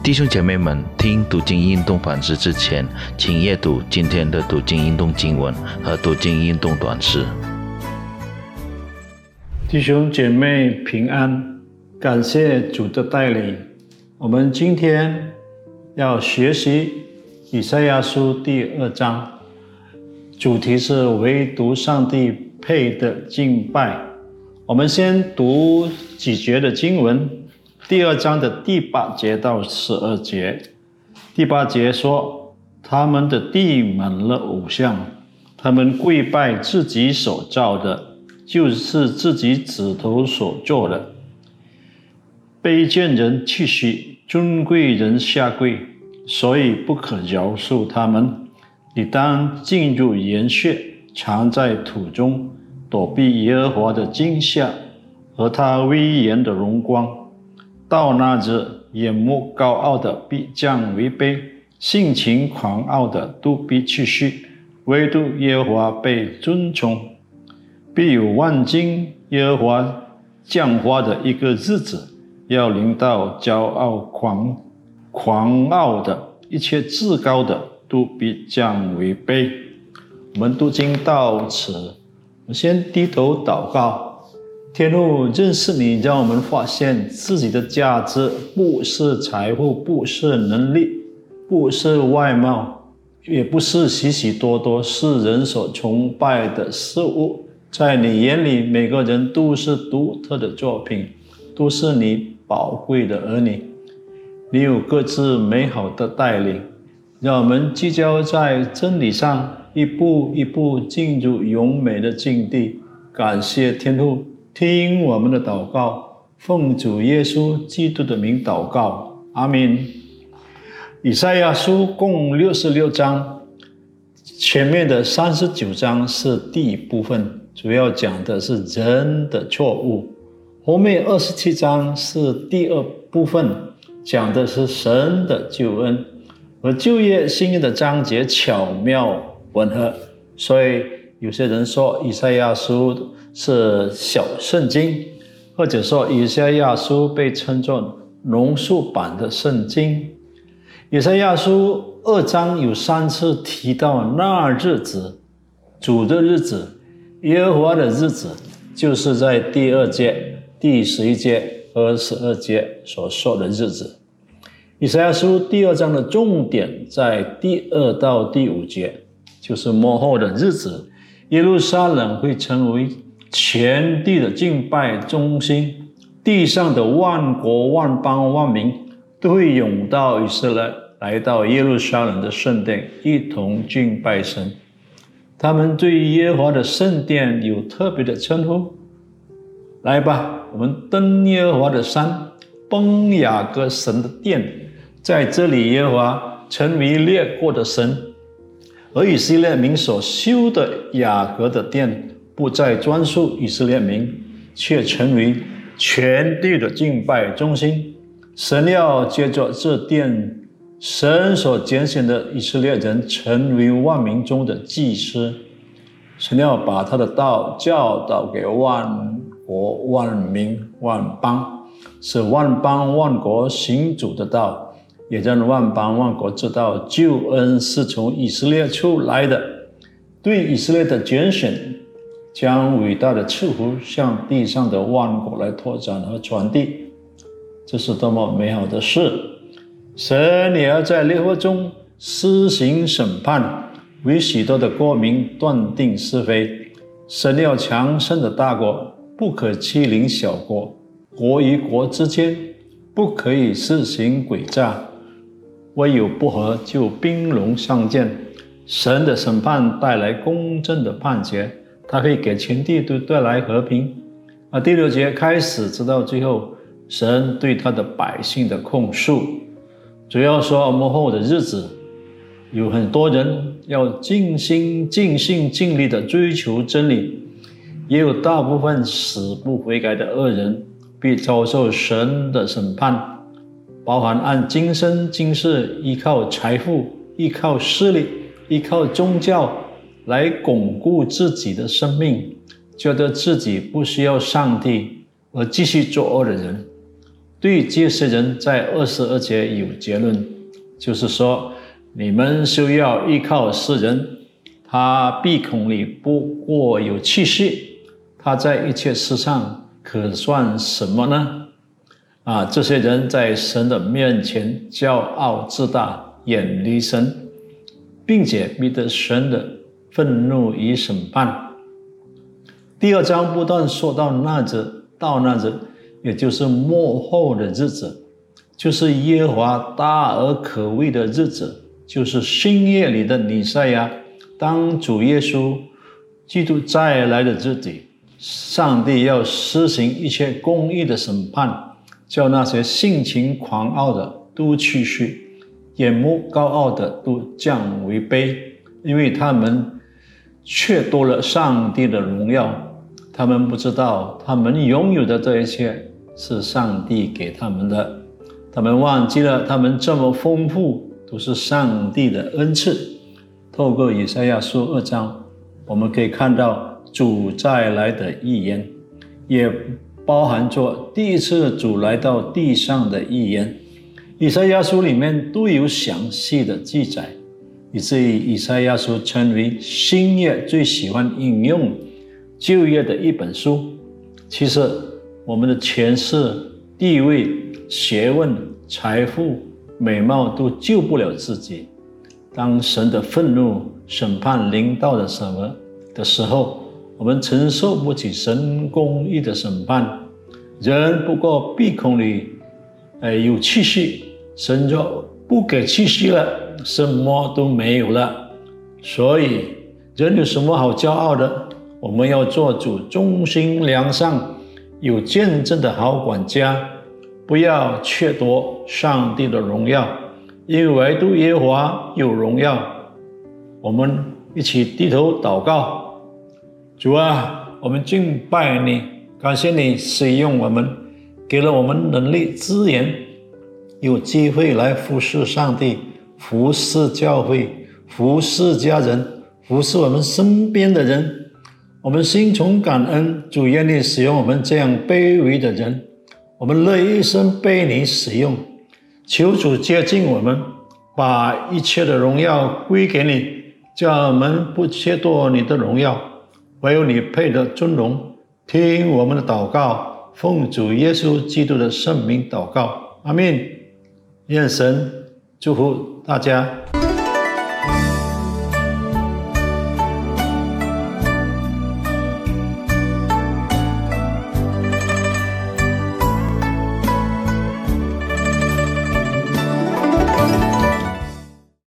弟兄姐妹们，听读经运动反思之前，请阅读今天的读经运动经文和读经运动短诗。弟兄姐妹平安，感谢主的带领。我们今天要学习以赛亚书第二章，主题是唯独上帝配的敬拜。我们先读几节的经文。第二章的第八节到十二节，第八节说：他们的地满了偶像，他们跪拜自己所造的，就是自己指头所做的。卑贱人气息，尊贵人下跪，所以不可饶恕他们。你当进入岩穴，藏在土中，躲避耶和华的惊吓和他威严的荣光。到那日，眼目高傲的必降为卑，性情狂傲的都必去虚，唯独耶和华被尊崇。必有万金耶和华降花的一个日子，要临到骄傲狂狂傲的一切至高的都必降为卑。我们读经到此，我先低头祷告。天父认识你，让我们发现自己的价值不是财富，不是能力，不是外貌，也不是许许多多世人所崇拜的事物。在你眼里，每个人都是独特的作品，都是你宝贵的儿女。你有各自美好的带领，让我们聚焦在真理上，一步一步进入永美的境地。感谢天父。听我们的祷告，奉主耶稣基督的名祷告，阿门。以赛亚书共六十六章，前面的三十九章是第一部分，主要讲的是人的错误；后面二十七章是第二部分，讲的是神的救恩，和旧约新约的章节巧妙吻合，所以有些人说以赛亚书。是小圣经，或者说以赛亚书被称作浓缩版的圣经。以赛亚书二章有三次提到那日子、主的日子、耶和华的日子，就是在第二节、第十一节和十二节所说的日子。以赛亚书第二章的重点在第二到第五节，就是末后的日子，耶路撒冷会成为。全地的敬拜中心，地上的万国万邦万民都会涌到以色列，来到耶路撒冷的圣殿，一同敬拜神。他们对耶和华的圣殿有特别的称呼。来吧，我们登耶和华的山，崩雅各神的殿，在这里耶和华成为列国的神，而以色列民所修的雅各的殿。不再专属以色列民，却成为全地的敬拜中心。神要借着这殿，神所拣选的以色列人，成为万民中的祭司。神要把他的道教导给万国万民万邦，使万邦万国行主的道，也让万邦万国知道救恩是从以色列出来的。对以色列的拣选。将伟大的赐福向地上的万国来拓展和传递，这是多么美好的事！神也要在烈火中施行审判，为许多的国民断定是非。神要强盛的大国不可欺凌小国，国与国之间不可以施行诡诈，唯有不和就兵戎相见。神的审判带来公正的判决。他可以给全地都带来和平。啊，第六节开始直到最后，神对他的百姓的控诉，主要说幕后的日子，有很多人要尽心尽心尽力的追求真理，也有大部分死不悔改的恶人，必遭受神的审判，包含按今生今世依靠财富、依靠势力、依靠宗教。来巩固自己的生命，觉得自己不需要上帝而继续作恶的人，对这些人在二十二节有结论，就是说你们需要依靠世人，他鼻孔里不过有气息，他在一切事上可算什么呢？啊，这些人在神的面前骄傲自大，远离神，并且逼得神的愤怒与审判。第二章不断说到那日，到那日，也就是末后的日子，就是耶和华大而可畏的日子，就是深夜里的弥赛亚，当主耶稣基督再来的日子，上帝要施行一切公义的审判。叫那些性情狂傲的都去去，眼目高傲的都降为卑，因为他们却多了上帝的荣耀。他们不知道，他们拥有的这一切是上帝给他们的。他们忘记了，他们这么丰富都是上帝的恩赐。透过以赛亚书二章，我们可以看到主再来的预言，也。包含着第一次主来到地上的预言，以赛亚书里面都有详细的记载，以至于以赛亚书成为新约最喜欢引用旧约的一本书。其实，我们的权势、地位、学问、财富、美貌都救不了自己。当神的愤怒、审判临到的什么的时候，我们承受不起神公义的审判，人不过鼻孔里，呃有气息，神就不给气息了，什么都没有了。所以人有什么好骄傲的？我们要做主忠心良善、有见证的好管家，不要窃夺上帝的荣耀，因为唯独耶和华有荣耀。我们一起低头祷告。主啊，我们敬拜你，感谢你使用我们，给了我们能力资源，有机会来服侍上帝、服侍教会、服侍家人、服侍我们身边的人。我们心存感恩，主愿意使用我们这样卑微的人，我们乐意一生被你使用。求主接近我们，把一切的荣耀归给你，叫我们不切夺你的荣耀。唯有你配得尊荣，听我们的祷告，奉主耶稣基督的圣名祷告，阿门。愿神祝福大家。